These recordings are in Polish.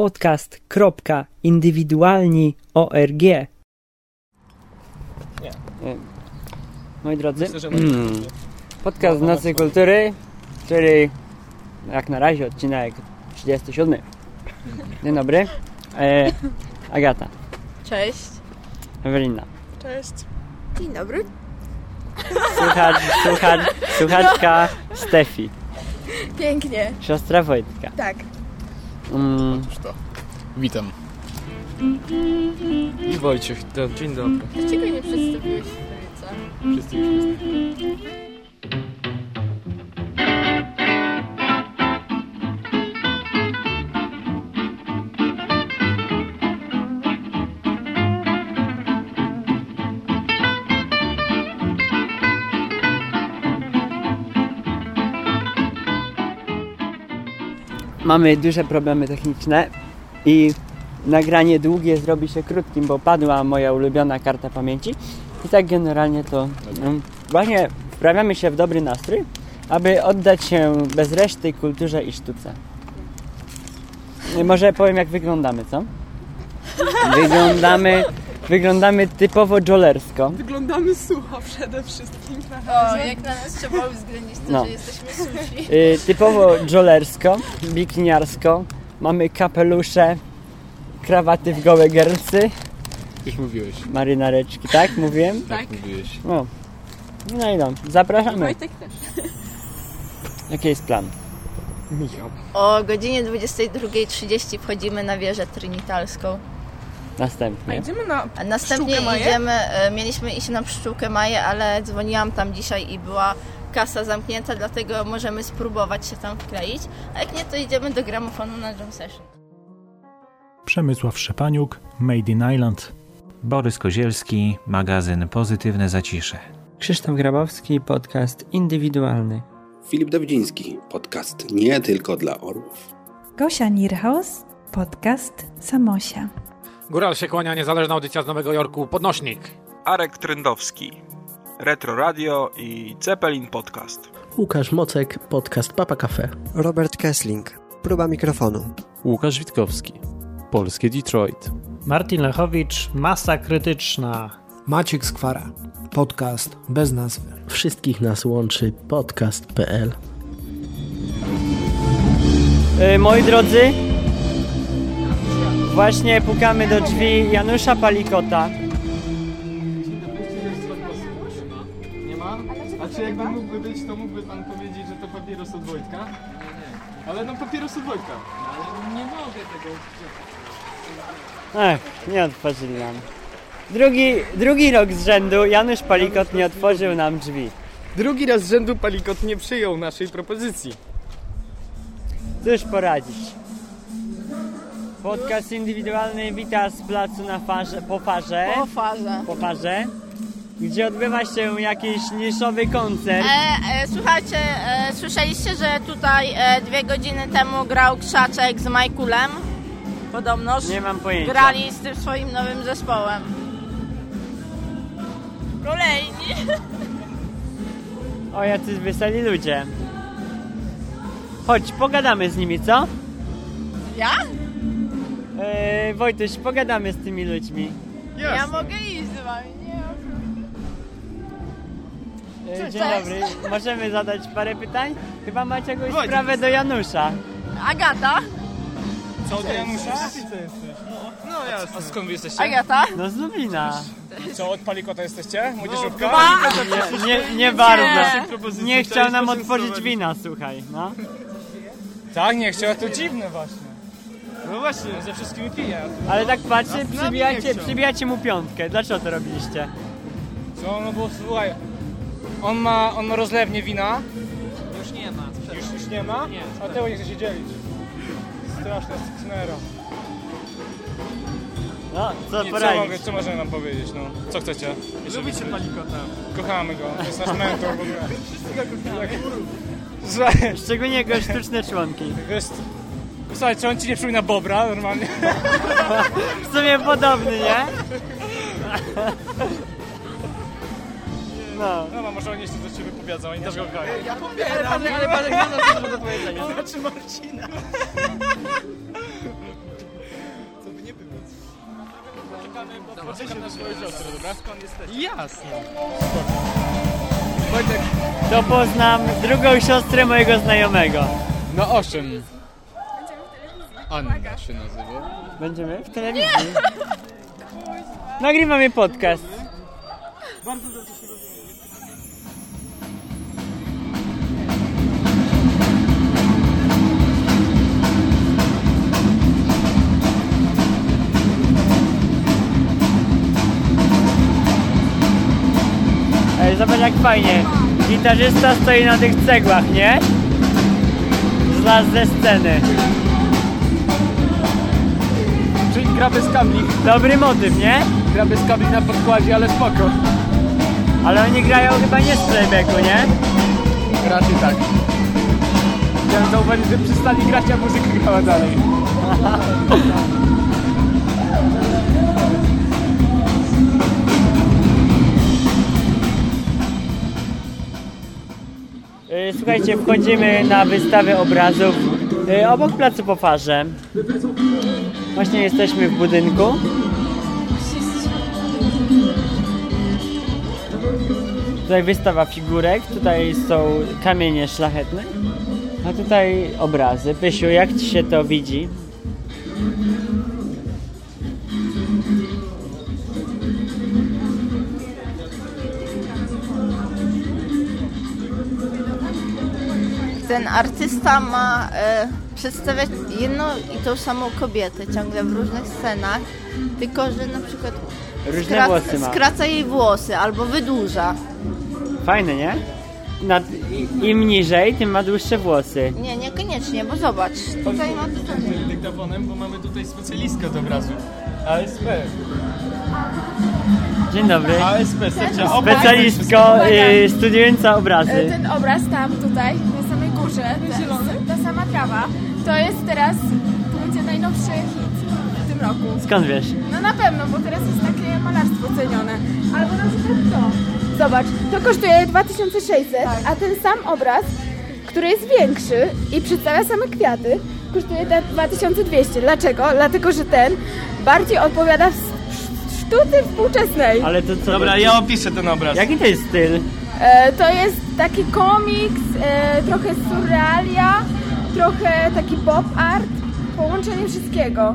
podcast.indywidualni.org. Nie. Moi drodzy, mm, podcast Nocy Kultury, czyli jak na razie odcinek 37. Dzień dobry. E, Agata, Cześć. Ewelina, Cześć. Dzień dobry. słuchacz, słuchacz, słuchaczka Stefi, Pięknie. siostra Wojtka. Tak. Mm, Otóż to. Witam. I Wojciech, to dzień dobry. Dlaczego nie przedstawiłeś co? Wszyscy już. Mamy duże problemy techniczne i nagranie długie zrobi się krótkim, bo padła moja ulubiona karta pamięci. I tak generalnie to mm, właśnie wprawiamy się w dobry nastrój, aby oddać się bez reszty kulturze i sztuce. Y, Może powiem jak wyglądamy, co? Wyglądamy, wyglądamy typowo jolersko. Wyglądamy sucho przede wszystkim. O, jak na nas trzeba uwzględnić to, No. że jesteśmy susi. Y, typowo jolersko, bikiniarsko. Mamy kapelusze, krawaty w gołe gersy, Już mówiłeś. marynareczki, tak? Mówiłem? Tak, mówiłeś. No. No i no, zapraszamy. Wojtek też. Jaki jest plan? Michał. O godzinie 22.30 wchodzimy na wieżę trinitalską. A Następnie. idziemy na... A następnie Pszczółkę Maję? idziemy, e, mieliśmy iść na pszczółkę Maję, ale dzwoniłam tam dzisiaj i była kasa zamknięta, dlatego możemy spróbować się tam wkleić. A jak nie, to idziemy do gramofonu na jam session. Przemysław Szczepaniuk, Made in Island. Borys Kozielski, magazyn Pozytywne Zacisze. Krzysztof Grabowski, podcast indywidualny. Filip Dawidziński, podcast nie tylko dla orłów. Gosia Nierhaus, podcast Samosia. Góral się kłania, niezależna audycja z Nowego Jorku, Podnośnik. Arek Trendowski, Retro Radio i Zeppelin Podcast. Łukasz Mocek, podcast Papa Cafe. Robert Kessling, próba mikrofonu. Łukasz Witkowski, Polskie Detroit. Martin Lechowicz, Masa Krytyczna. Maciek Skwara, podcast bez nazwy. Wszystkich nas łączy podcast.pl. Y, moi drodzy, właśnie pukamy do drzwi Janusza Palikota. Nie ma? A czy jakby mógłby być, to mógłby pan powiedzieć, że to papieros od Wojtka? Nie, nie. Ale no papieros od Wojtka. Ale nie mogę tego Ech, nie otworzyli nam. Drugi, drugi rok z rzędu Janusz Palikot nie otworzył nam drzwi. Drugi raz z rzędu Palikot nie przyjął naszej propozycji. Cóż poradzić. Podcast indywidualny wita z placu na farze, po farze. Po farze. Po farze. Gdzie odbywa się jakiś niszowy koncert. E, e, słuchajcie, e, słyszeliście, że tutaj e, dwie godziny temu grał Krzaczek z Majkulem? Podobnoż. Nie mam pojęcia. Grali z tym swoim nowym zespołem. Kolejni. O, jacyś weseli ludzie. Chodź, pogadamy z nimi, co? Ja? Eee, Wojtuś, pogadamy z tymi ludźmi. Ja mogę iść z wami, nie? Eee, Cześć. dzień dobry. Możemy zadać parę pytań? Chyba macie jakąś Wojtek. sprawę do Janusza. Agata? Co do Janusza? No jasne. A skąd wy jesteście? Agata? No z Lublina. Co, od Palikota jesteście? Młodzieżówka? Nie, nie, nie bardzo. propozycji Nie chciał chciałeś nam poczęstować. otworzyć wina, słuchaj, no. Tak, nie chciał, to dziwne właśnie. No właśnie. Ze wszystkimi pije. Ale tak nie przybijacie, chciał. przybijacie mu piątkę. Dlaczego to robiliście? Co, no bo słuchaj, on ma, on ma rozlewnie wina. Już nie ma. Już, już nie ma? Nie, A tego nie chce się dzielić. Straszna sknera. No, co I co, poradzić? mogę, co możemy nam powiedzieć, no? Co chcecie? Lubicie Palikota. Kochamy go, to jest nasz mentor w ogóle. Wszyscy go kochamy. Słuchaj, Szczególnie jego sztuczne członki. to jest... Słuchaj, czy on ci nie przypomina Bobra normalnie? W sumie podobny, nie? No. No, no może oni jeszcze do ciebie powiedzą, oni też go kochają. Ja popieram, ale, ale Panek ma na to do powiedzenia. Znaczy Marcina. Poczekam na swoją siostrę, dobra? Skąd jesteś? Jasne. Wojtek, To poznam drugą siostrę mojego znajomego. no owszem. Anna się nazywa. Będziemy w telewizji. Nagrywamy podcast. Bardzo dobrze się rozumie. Ej, zobacz jak fajnie. Gitarzysta stoi na tych cegłach, nie? Z nas ze sceny. Czyli gra bez kabli. Dobry motyw, nie? Gra bez kabli na podkładzie, ale spoko. Ale oni grają chyba nie z playbacku, nie? Raczej tak. Chciałem zauważyć, że przestali grać, a muzyka grała dalej. Y, Słuchajcie, wchodzimy na wystawę obrazów y, obok placu po farze. Właśnie jesteśmy w budynku. Tutaj wystawa figurek, tutaj są kamienie szlachetne, a tutaj obrazy. Pysiu, jak Ci się to widzi? Ten artysta ma e, przedstawiać jedną i tą samą kobietę ciągle w różnych scenach, tylko że na przykład Różne włosy ma. skraca jej włosy albo wydłuża. Fajne, nie? Nad, i- Im niżej, tym ma dłuższe włosy. Nie, niekoniecznie, bo zobacz, tutaj ma tutaj. dyktafonem, bo mamy tutaj specjalistkę od obrazu. ASP. Dzień dobry. ASP, Specjalistko y, studiująca obrazy. Ten obraz tam, tutaj, na samej górze, ta, ta sama trawa, to jest teraz, to będzie najnowszy hit w tym roku. Skąd wiesz? No na pewno, bo teraz jest takie malarstwo cenione. Albo na przykład to. Zobacz, to kosztuje 2600, a ten sam obraz, który jest większy i przedstawia same kwiaty, kosztuje te 2200. Dlaczego? Dlatego, że ten bardziej odpowiada sztuce współczesnej. Ale to co? Dobra, ja opiszę ten obraz. Jaki to jest styl? E, to jest taki komiks, e, trochę surrealia, trochę taki pop art, połączenie wszystkiego.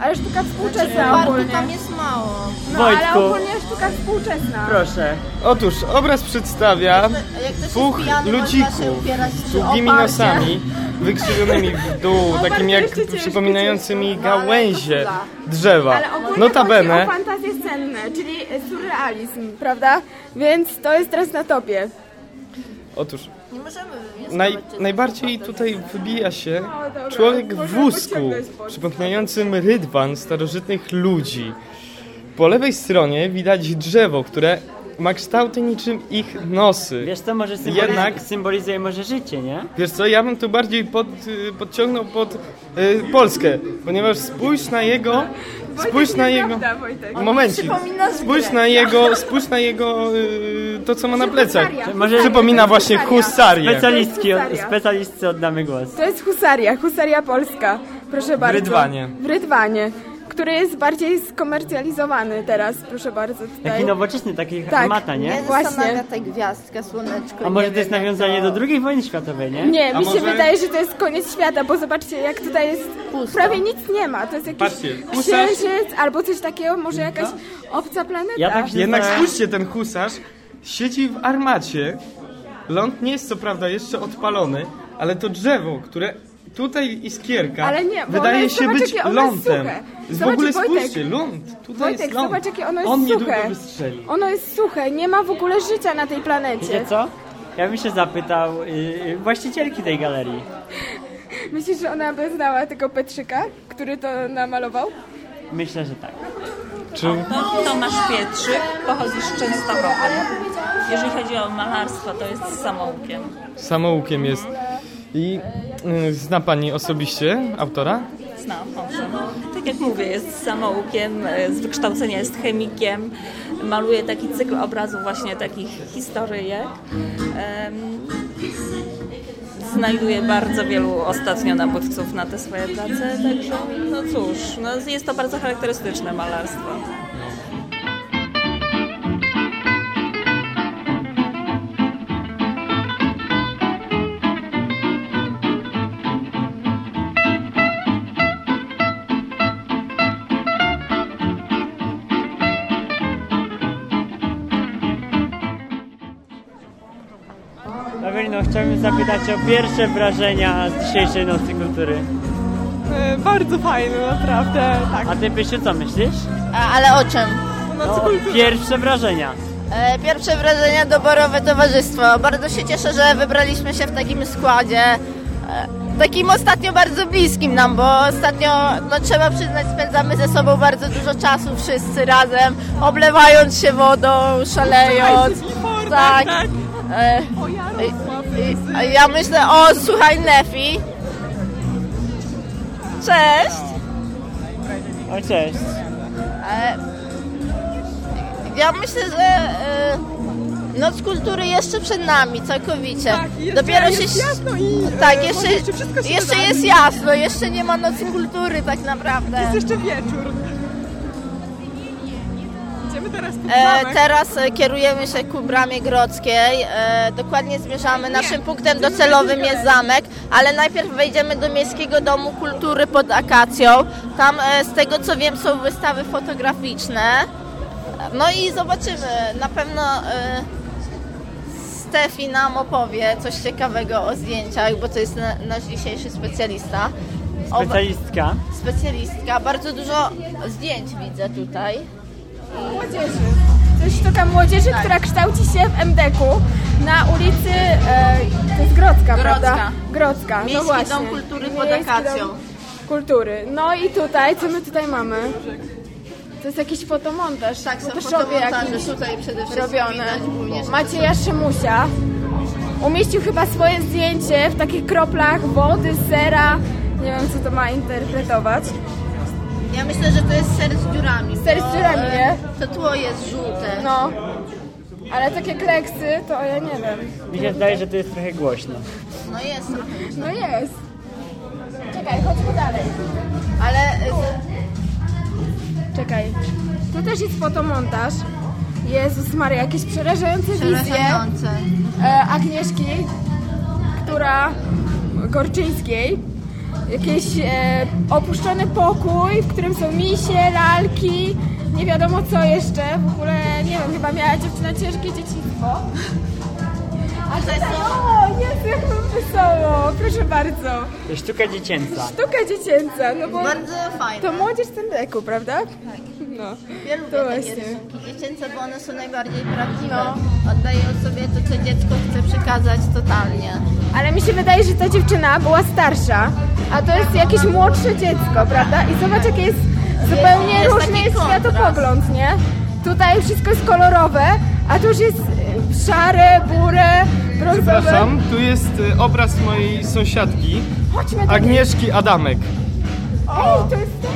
Ale sztuka współczesna Barku ogólnie. tam jest mało. No ale Wojtku. ogólnie sztuka współczesna. Proszę. Otóż obraz przedstawia dwóch ludzików z długimi nosami, wykrzywionymi w dół, takim jak przypominającymi gałęzie drzewa. Ale ogólnie Notabene, chodzi o fantazje scenne, czyli surrealizm, prawda? Więc to jest teraz na topie. otóż Nie możemy naj, najbardziej tutaj wybija się No, człowiek w wózku, przypominającym rydwan starożytnych ludzi. Po lewej stronie widać drzewo, które ma kształty niczym ich nosy. Wiesz co, może symboliz- Jednak symbolizuje może życie, nie? Wiesz co, ja bym tu bardziej pod, y, podciągnął pod y, Polskę, ponieważ spójrz na jego, spójrz na jego, momencik, spójrz na jego, spójrz na jego, y, to co ma na plecach. Może- Przypomina właśnie husarię. Specjalistki, Husaria. specjalistce oddamy głos. To jest husaria, husaria polska. Proszę bardzo. Rydwanie. W Rydwanie. Który jest bardziej skomercjalizowany teraz, proszę bardzo. Tutaj. Taki nowoczesny, taki Tak. mata, nie? Nie Właśnie. ta gwiazdka, słoneczko. A może to jest nawiązanie do II wojny światowej, nie? Nie, A mi się może- wydaje, że to jest koniec świata, bo zobaczcie, jak tutaj jest Pusto. prawie nic nie ma. To jest jakiś Patrzcie, husarz- księżyc albo coś takiego, może jakaś obca planeta. Ja tak się Jednak zastanawiam- spójrzcie, ten husarz siedzi w armacie. Ląd nie jest co prawda jeszcze odpalony, ale to drzewo, które tutaj iskierka Ale nie, bo wydaje jest- się zobacz, być ono jest lądem. suche. W ogóle Wojtek. spójrzcie, ląd. Tutaj Wojtek, jest ląd. zobacz, jakie ono jest On suche. wystrzeli. Ono jest suche, nie ma w ogóle życia na tej planecie. Wiecie co? Ja bym się zapytał y, właścicielki tej galerii. Myślisz, że ona by znała tego Petrzyka, który to namalował? Myślę, że tak. Czy... No, Tomasz Pietrzyk pochodzi z Częstochowy. Jeżeli chodzi o malarstwo, to jest samoukiem. Samoukiem jest. I zna Pani osobiście autora? Znam, owszem. Tak jak mówię, jest samoukiem, e, z wykształcenia jest chemikiem, maluje taki cykl obrazów właśnie takich historyjek. Znajduje bardzo wielu ostatnio nabywców na te swoje prace, także no cóż, no jest to bardzo charakterystyczne malarstwo. Chciałbym zapytać o pierwsze wrażenia z dzisiejszej Nocy Kultury. E, bardzo fajne, naprawdę, tak. A ty, Pysiu, co myślisz? A, ale o czym? No, pierwsze wrażenia. E, Pierwsze wrażenia doborowe towarzystwo. Bardzo się cieszę, że wybraliśmy się w takim składzie. E, Takim ostatnio bardzo bliskim nam, bo ostatnio, no trzeba przyznać, spędzamy ze sobą bardzo dużo czasu wszyscy razem, oblewając się wodą, szalejąc. Tak. E, i- i- Ja myślę, o słuchaj Nefi. Cześć. O, cześć. E, Ja myślę, że e, Noc Kultury jeszcze przed nami, całkowicie. jeszcze Dopiero jest się. jasno i, e, tak, może jeszcze, jeszcze wszystko się jeszcze wydarzy. jest jasno, jeszcze nie ma Nocy Kultury tak naprawdę. Jest jeszcze wieczór. Idziemy teraz pod E, teraz e, kierujemy się ku Bramie Grodzkiej. E, dokładnie zmierzamy. Naszym punktem docelowym jest zamek, ale najpierw wejdziemy do Miejskiego Domu Kultury pod Akacją. Tam e, z tego co wiem są wystawy fotograficzne. No i zobaczymy. Na pewno e, Stefi nam opowie coś ciekawego o zdjęciach, bo to jest na, nasz dzisiejszy specjalista. Oba- Specjalistka. Specjalistka. Bardzo dużo zdjęć widzę tutaj. Młodzieży. To jest sztuka młodzieży, która kształci się w MDK-u na ulicy, e, to jest Grodzka, prawda? Grodzka, no Miejski właśnie. Dom Kultury pod Akacją. Kultury. No i tutaj, co my tutaj mamy? To jest jakiś fotomontaż. Tak, są fotomontaże tutaj przede wszystkim robione. widać Macieja Szymusia umieścił chyba swoje zdjęcie w takich kroplach wody, sera. Nie wiem, co to ma interpretować. Ja myślę, że to jest ser z dziurami. Ser z dziurami, nie? To tło jest żółte. No. Ale takie kleksy, to ja nie wiem. Mi się zdaje, że to jest trochę głośno. No jest trochę. No jest. Czekaj, chodźmy dalej. Ale e, Czekaj. Tu też jest fotomontaż. Jezus Maria, jakieś przerażające wizje Przerażające. e, Agnieszki, która Gorczyńskiej. Jakiś e, opuszczony pokój, w którym są misie, lalki, nie wiadomo co jeszcze. W ogóle, nie wiem, chyba miała dziewczyna ciężkie dzieciństwo. A tutaj, o, jest jak mam wesoło, proszę bardzo. To jest sztuka dziecięca. Sztuka dziecięca, no bo Bardzo fajne. to młodzież w tym wieku, prawda? Tak. No. Ja To lubię takie właśnie. rysunki dziecięce, bo one są najbardziej prawdziwe. Oddają sobie to, co dziecko chce przekazać totalnie. Ale mi się wydaje, że ta dziewczyna była starsza, a to jest jakieś młodsze dziecko, prawda? I zobacz, jaki jest zupełnie Jest różny taki jest kontrast. światopogląd, nie? Tutaj wszystko jest kolorowe, a tu już jest e, szare, burę, brązowe. Przepraszam, tu jest y, obraz mojej sąsiadki, Agnieszki Adamek. Ej, to jest To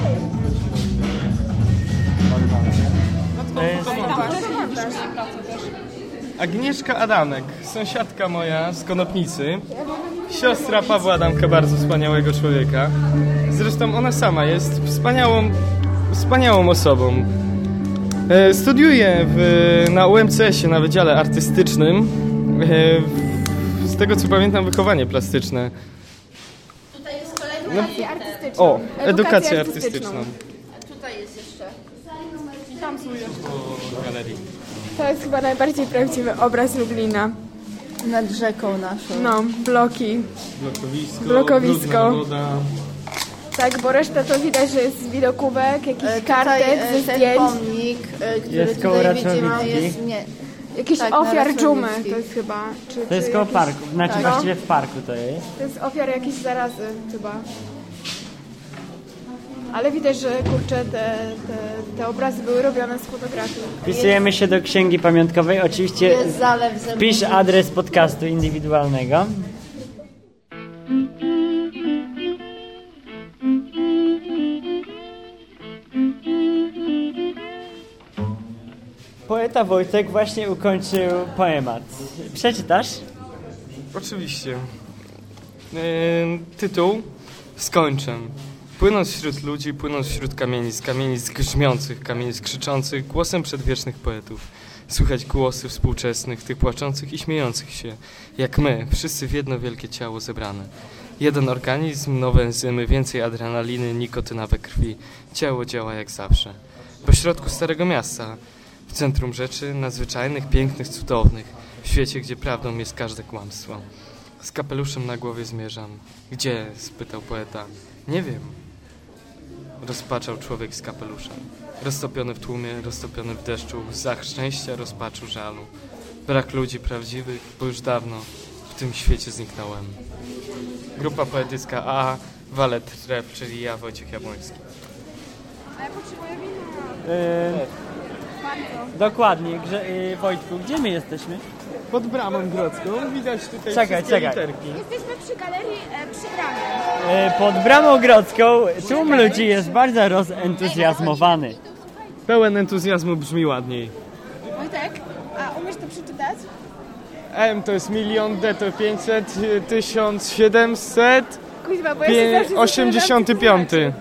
Agnieszka Adamek, sąsiadka moja z Konopnicy, siostra Pawła Adamka, bardzo wspaniałego człowieka. Zresztą ona sama jest wspaniałą, wspaniałą osobą. E, Studiuje w, na UMCS-ie, na Wydziale Artystycznym. E, Z tego co pamiętam, wychowanie plastyczne. Tutaj jest kolejny No. O, edukację artystyczną. Galerii. To jest chyba najbardziej prawdziwy obraz Lublina. Nad rzeką naszą. No, bloki. Blokowisko, Blokowisko. woda. Tak, bo reszta to widać, że jest widokówek, jakiś E, kartek ze e, ten zdjęć. pomnik, e, który Jest tutaj widzimy, jest nie, Jakiś tak, ofiar dżumy to jest chyba. Czy, To jest czy koło jakiś- parku, znaczy tak. właściwie w parku to jest. To jest ofiar jakiejś zarazy chyba. Ale widać, że kurczę, te, te, te obrazy były robione z fotografii. Wpisujemy się do księgi pamiątkowej. Oczywiście wpisz adres podcastu indywidualnego. Poeta Wojtek właśnie ukończył poemat. Przeczytasz? Oczywiście. E, tytuł Skończę. Płynąc wśród ludzi, płynąc wśród kamienic, kamienic grzmiących, kamienic krzyczących, głosem przedwiecznych poetów. Słychać głosy współczesnych, tych płaczących i śmiejących się, jak my, wszyscy w jedno wielkie ciało zebrane. Jeden organizm, nowe enzymy, więcej adrenaliny, nikotyna we krwi. Ciało działa jak zawsze. Po środku starego miasta, w centrum rzeczy nadzwyczajnych, pięknych, cudownych. W świecie, gdzie prawdą jest każde kłamstwo. Z kapeluszem na głowie zmierzam. Gdzie? spytał poeta. Nie wiem. Rozpaczał człowiek z kapeluszem. Roztopiony w tłumie, roztopiony w deszczu, w łzach szczęścia, rozpaczu, żalu. Brak ludzi prawdziwych, bo już dawno w tym świecie zniknąłem. Grupa poetycka A, Walet Rep, czyli ja, Wojciech Jabłoński. A ja potrzebuję wina. Yy, dokładnie, Grze, yy, Wojtku, gdzie my jesteśmy? Pod bramą grodzką widać tutaj Czekaj, wszystkie czekaj. literki. Jesteśmy przy galerii e, przy bramie. Yy, pod bramą grodzką tłum ludzi jest bardzo rozentuzjazmowany. Pełen entuzjazmu brzmi ładniej. Wojtek, a umiesz to przeczytać? M to jest milion, D to 500, y, 1700, Kuźwa, bo ja się zawsze Pię- 85. zastanawiam,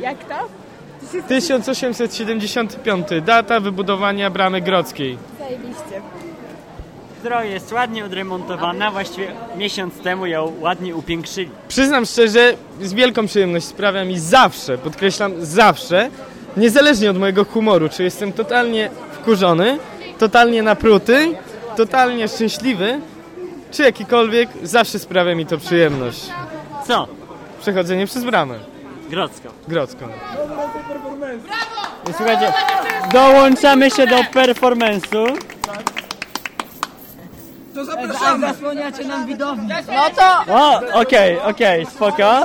Jak to? 1875. Data wybudowania bramy grodzkiej. Zajebiście. Która jest ładnie odremontowana, właściwie miesiąc temu ją ładnie upiększyli. Przyznam szczerze, z wielką przyjemność sprawia mi zawsze, podkreślam zawsze, niezależnie od mojego humoru, czy jestem totalnie wkurzony, totalnie napruty, totalnie szczęśliwy, czy jakikolwiek, zawsze sprawia mi to przyjemność. Co? Przechodzenie przez bramę Grodzką. grodzką. I Słuchajcie, dołączamy się do performance'u. To zapraszamy. Zasłaniacie nam widownię. No to O, okej, okej, spoko.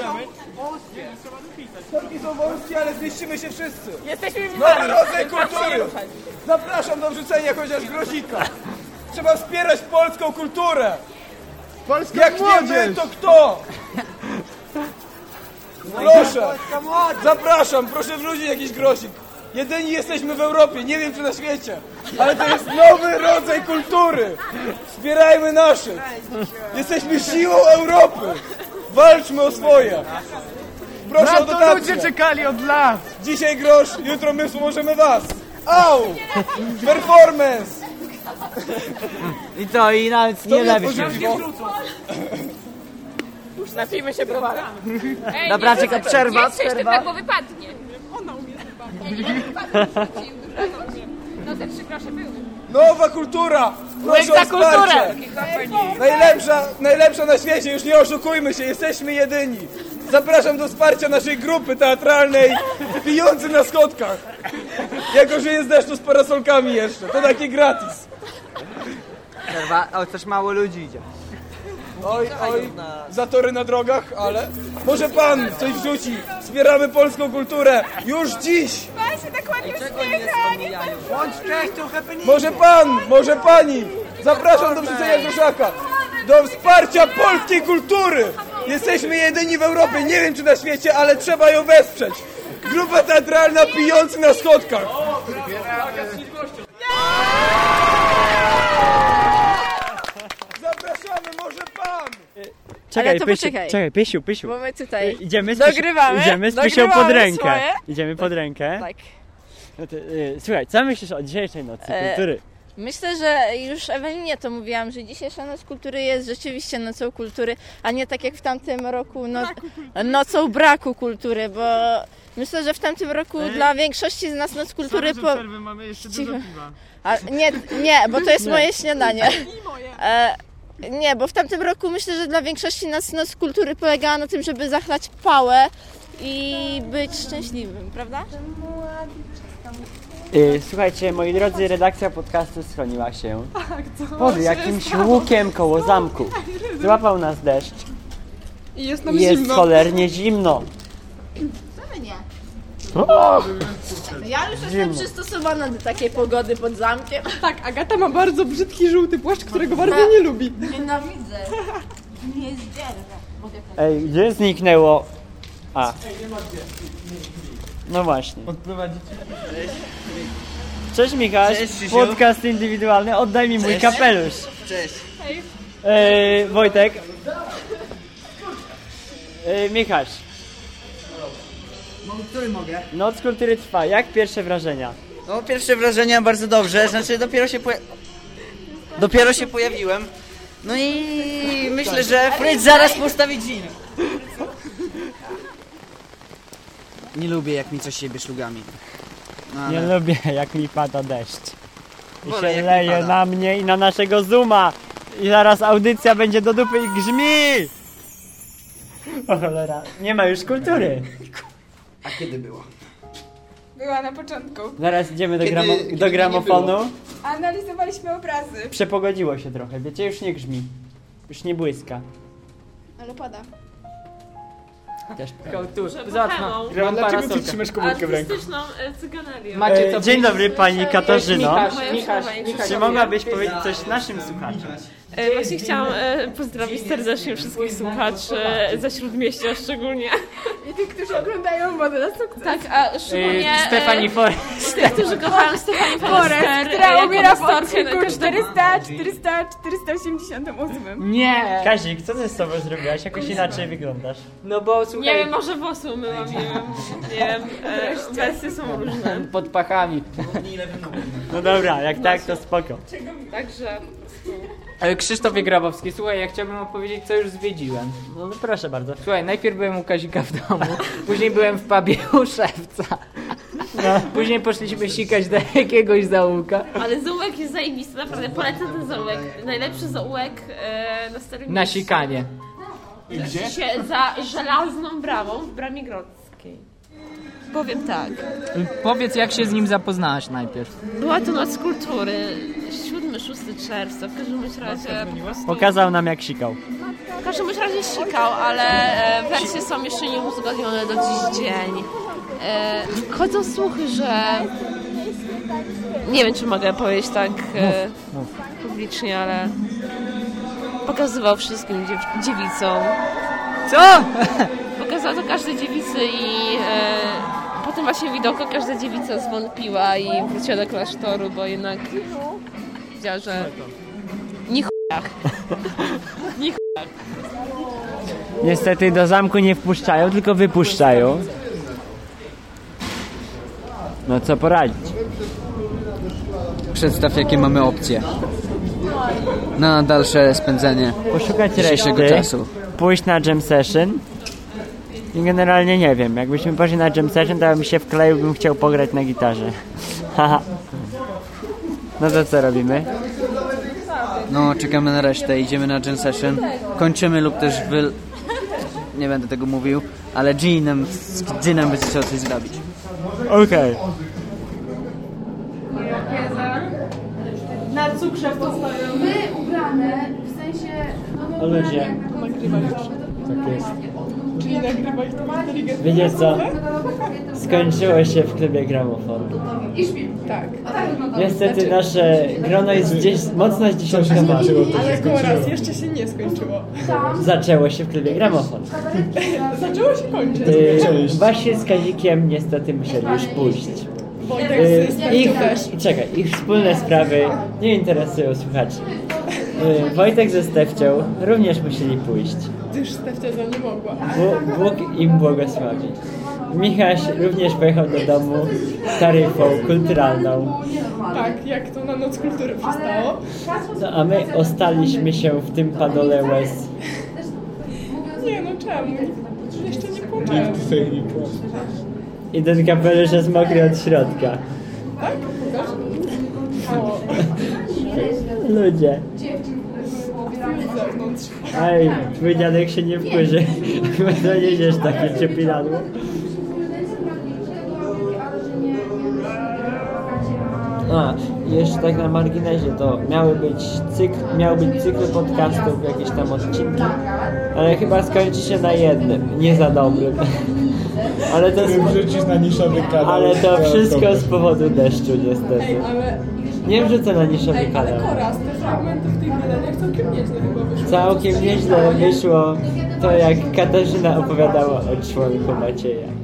Korki są wąskie, ale zmieścimy się wszyscy. jesteśmy Nowy widzami. rodzaj kultury. Zapraszam do wrzucenia chociaż grozika. Trzeba wspierać polską kulturę. Polska Jak nie wy, to kto? Proszę, zapraszam, proszę wrzucić jakiś grosik. Jedyni jesteśmy w Europie, nie wiem czy na świecie, ale to jest nowy rodzaj kultury. Wspierajmy naszych. Jesteśmy siłą Europy. Walczmy o swoje. Proszę Na o to dotację. ludzie czekali od lat. Dzisiaj grosz, jutro my wspomożemy was. Au! Performance! I to i nawet nie lewisz. Już napijmy się browarem. Dobra, czeka przerwa, przerwa. bo wypadnie. No te trzy grosze były. Nowa kultura! Proszę za o wsparcie! kulturę! Najlepsza, najlepsza na świecie, już nie oszukujmy się, jesteśmy jedyni. Zapraszam do wsparcia naszej grupy teatralnej Pijący na schodkach. Jako, że jest deszczu z parasolkami jeszcze, to takie gratis. Przerwa, o, też mało ludzi idzie. Oj, oj, zatory na drogach, ale może pan coś wrzuci. Wspieramy polską kulturę już dziś. Pan się tak ładnie uśmiecha, nie Bądź cześć, trochę Może pan, może pani. Zapraszam do wrzucenia groszaka. Do wsparcia polskiej kultury. Jesteśmy jedyni w Europie, nie wiem czy na świecie, ale trzeba ją wesprzeć. Grupa teatralna pijący na schodkach. Zapraszamy, może pan. Czekaj, Ale to Pysiu, poczekaj. czekaj, Pysiu, Pysiu. Bo my tutaj Idziemy z Pysiu- dogrywamy. Idziemy z Pysią pod rękę. Swoje. Idziemy pod rękę. Tak. No to, y, słuchaj, co myślisz o dzisiejszej nocy E, kultury? Myślę, że już Ewelinie to mówiłam, że dzisiejsza Noc Kultury jest rzeczywiście nocą kultury, a nie tak jak w tamtym roku no, nocą braku kultury, bo myślę, że w tamtym roku dla większości z nas Noc Kultury... Po... przerwy mamy jeszcze dużo piwa. A, nie, nie, bo to jest Nie. moje śniadanie. E, nie, bo w tamtym roku myślę, że dla większości nas Noc Kultury polegała na tym, żeby zachlać pałę i być szczęśliwym, prawda? Y, słuchajcie, moi drodzy, redakcja podcastu schroniła się pod jakimś łukiem koło zamku. Złapał nas deszcz I jest nam i jest zimno. cholernie zimno. O! Ja już Zimno. jestem przystosowana do takiej pogody pod zamkiem. Tak, Agata ma bardzo brzydki żółty płaszcz, którego bardzo nie lubi. Nienawidzę. Nie zdzierżę. Ej, gdzie zniknęło? A. No właśnie. Odprowadzicie? Cześć Michał, Cześć, Krzysiu. podcast indywidualny, oddaj mi mój Cześć. kapelusz. Cześć. Ej, Wojtek. Ej, Michał, Który mogę? noc kultury trwa, jak pierwsze wrażenia? No pierwsze wrażenia bardzo dobrze, znaczy dopiero się poja... Dopiero się pojawiłem. No i myślę, że Fritz zaraz postawi dżin. Nie lubię jak mi coś siebie szlugami. No, Nie ale... lubię jak mi pada deszcz. I Wolę, się jak leje na mnie i na naszego Zooma. I zaraz audycja będzie do dupy i grzmi! O cholera, nie ma już kultury. A kiedy było? Była na początku. Zaraz idziemy do, Kiedy- gramo- kiedy do nie gramofonu. było? Analizowaliśmy obrazy. Przepogodziło się trochę, wiecie, już nie grzmi. Już nie błyska. Ale pada. Też Tu, Że zobacz, bohemą. mam, Dlaczego ty parasolkę. trzymasz komórkę w ręku? Artystyczną e. Macie co E, Dzień dobry pani Katarzyno. Michaś, Michaś, jak Michaś. Czy mogłabyś powiedzieć coś naszym słuchaczom? E, Właśnie chciałam e, pozdrowić serdecznie wszystkich słuchaczy ze Śródmieścia szczególnie. I tych, którzy oglądają modę na sukces. Tak, a szczególnie... E, Stephanie e, Forrest. Tych, którzy kochają. Forest, e, która umiera w odcinku na każdego- 400, 400, 488. Nie! Kazik, co ty z sobą zrobiłaś? Jakoś inaczej wyglądasz. No bo Nie słuchaj, wiem, może włosy umyłam, nie wiem. Nie wiem, wersje są różne. pod pachami. No dobra, jak tak to spoko. Także... Krzysztofie Grabowski, słuchaj, ja chciałbym opowiedzieć, co już zwiedziłem. No, no proszę bardzo. Słuchaj, najpierw byłem u Kazika w domu, później byłem w pubie u szewca. Później poszliśmy sikać do jakiegoś zaułka. Ale zaułek jest zajebisty, naprawdę polecam ten zaułek. Najlepszy zaułek e, na Starym Na sikanie. Się za żelazną bramą w Bramie Grodzkiej. Powiem tak. Powiedz, jak się z nim zapoznałaś najpierw. Była to Noc Kultury 7-6 czerwca, w każdym bądź razie po prostu... Pokazał nam jak sikał. W każdym bądź razie sikał, ale e, wersje są jeszcze nieuzgodnione do dziś dzień. E, chodzą słuchy, że... Nie wiem, czy mogę powiedzieć tak e, publicznie, ale... Pokazywał wszystkim dziew- dziewicom. Co? Pokazał to każdej dziewicy i e, po tym właśnie widoku każda dziewica zwątpiła i wróciła do klasztoru, bo jednak wiedziała, że ni chujach. Ni chujach. Niestety do zamku nie wpuszczają, tylko wypuszczają. No co poradzić? Przedstaw, jakie mamy opcje na dalsze spędzenie Poszukać dzisiejszego reszty, czasu. pójść na jam session i generalnie nie wiem, jakbyśmy poszli na jam session, to bym się wkleił, bym chciał pograć na gitarze. Haha. No to co robimy? No, czekamy na resztę, idziemy na Gen Session, kończymy lub też wy... Nie będę tego mówił, ale Jeanem, z Jeanem będzie trzeba coś zrobić. Okej. Na cukrze postoją. My ubrane, w sensie... O ludzie. Nagrywa już. Tak jest. Czyli nagrywa ich to inteligentnie. Wiecie co? Skończyło się w klubie gramofon. I śpi. Tak. Niestety nasze grono jest gdzieś mocno zdziesiątkowane. Ale tylko raz, jeszcze się nie skończyło. Zaczęło się w klubie gramofon. Zaczęło się kończyć. Yy, Właśnie z Kazikiem niestety musieli już pójść. Stefcią ich, czekaj, ich wspólne sprawy nie interesują słuchaczy. Wojtek ze Stefcią również musieli pójść. Gdyż Stefcia za nie mogła. Bóg, Bóg im błogosławi. Michaś również pojechał do domu z taryfą kulturalną. Tak, jak to na Noc Kultury przystało. No a my ostaliśmy się w tym padole łez. Nie no, czemu? Jeszcze nie płakałem. I ten kapelusz jest mokry od środka. Tak? O, Ludzie. Ej, twój dziadek się nie wkurzy. Chyba doniedziesz takie ciepidadło. A, jeszcze tak na marginesie, to miały być cykl, miał być cykl podcastów, jakieś tam odcinki, ale chyba skończy się na jednym, nie za dobrym. Ale to, na niszowy kanał. ale to wszystko z powodu deszczu niestety. Ej, ale... Nie wrzucę na niszowy Ej, ale kanał. Koraz, te fragmenty w tych wydaniach całkiem nieźle chyba wyszły. Całkiem nieźle wyszło to, jak Katarzyna opowiadała o członku Macieja.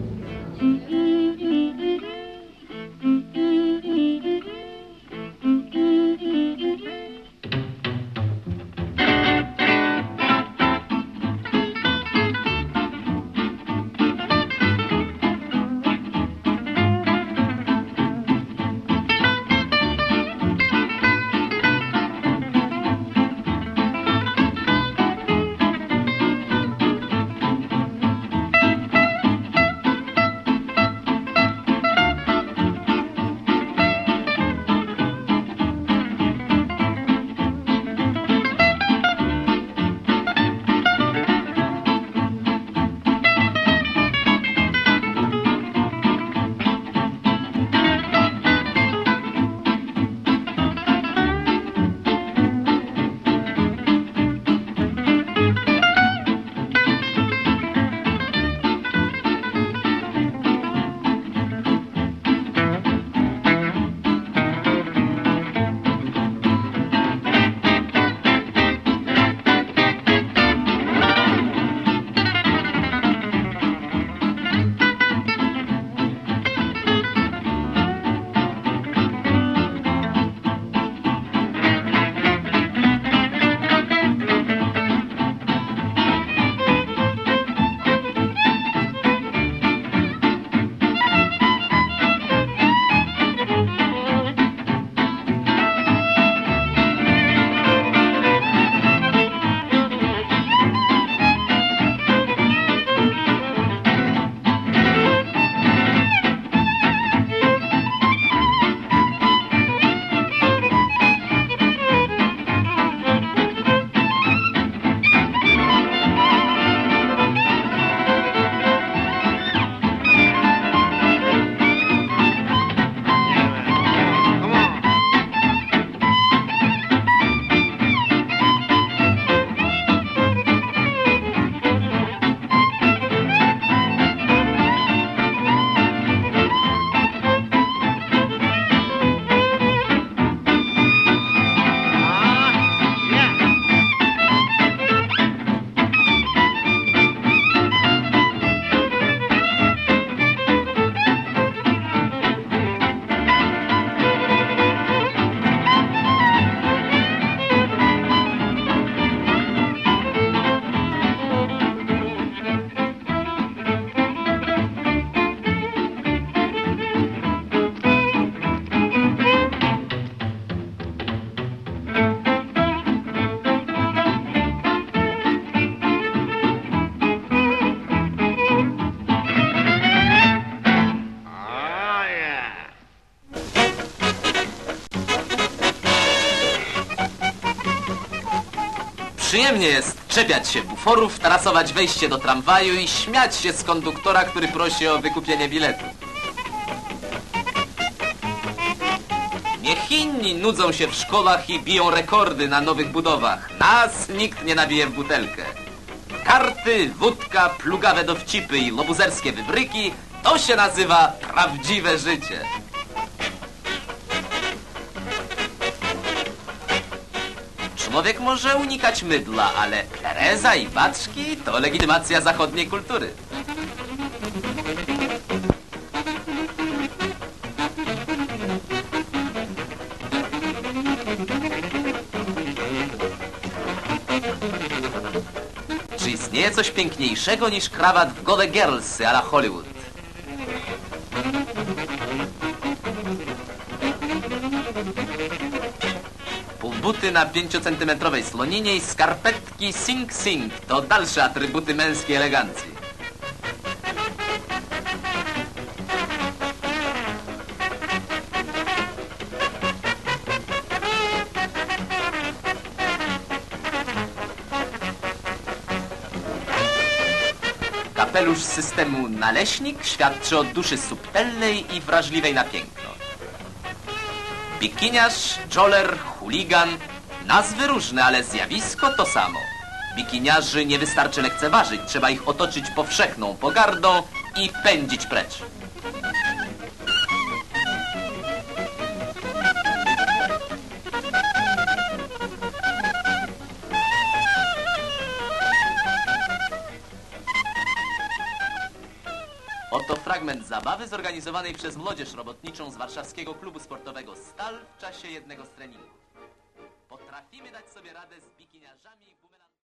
Przyjemnie jest czepiać się buforów, tarasować wejście do tramwaju i śmiać się z konduktora, który prosi o wykupienie biletu. Niech inni nudzą się w szkołach i biją rekordy na nowych budowach. Nas nikt nie nabije w butelkę. Karty, wódka, plugawe dowcipy i lobuzerskie wybryki to się nazywa prawdziwe życie. Człowiek może unikać mydla, ale Tereza i baczki to legitymacja zachodniej kultury. Czy istnieje coś piękniejszego niż krawat w gole girlsy a la Hollywood? Półbuty na 5-centymetrowej sloninie i skarpetki Sing Sing to dalsze atrybuty męskiej elegancji. Kapelusz systemu naleśnik świadczy o duszy subtelnej i wrażliwej na piękno. Bikiniarz, joler, chuligan, nazwy różne, ale zjawisko to samo. Bikiniarzy nie wystarczy lekceważyć, trzeba ich otoczyć powszechną pogardą i pędzić precz. Oto fragment zabawy zorganizowanej przez młodzież robotniczą z warszawskiego klubu sportowego Stal w czasie jednego z treningów.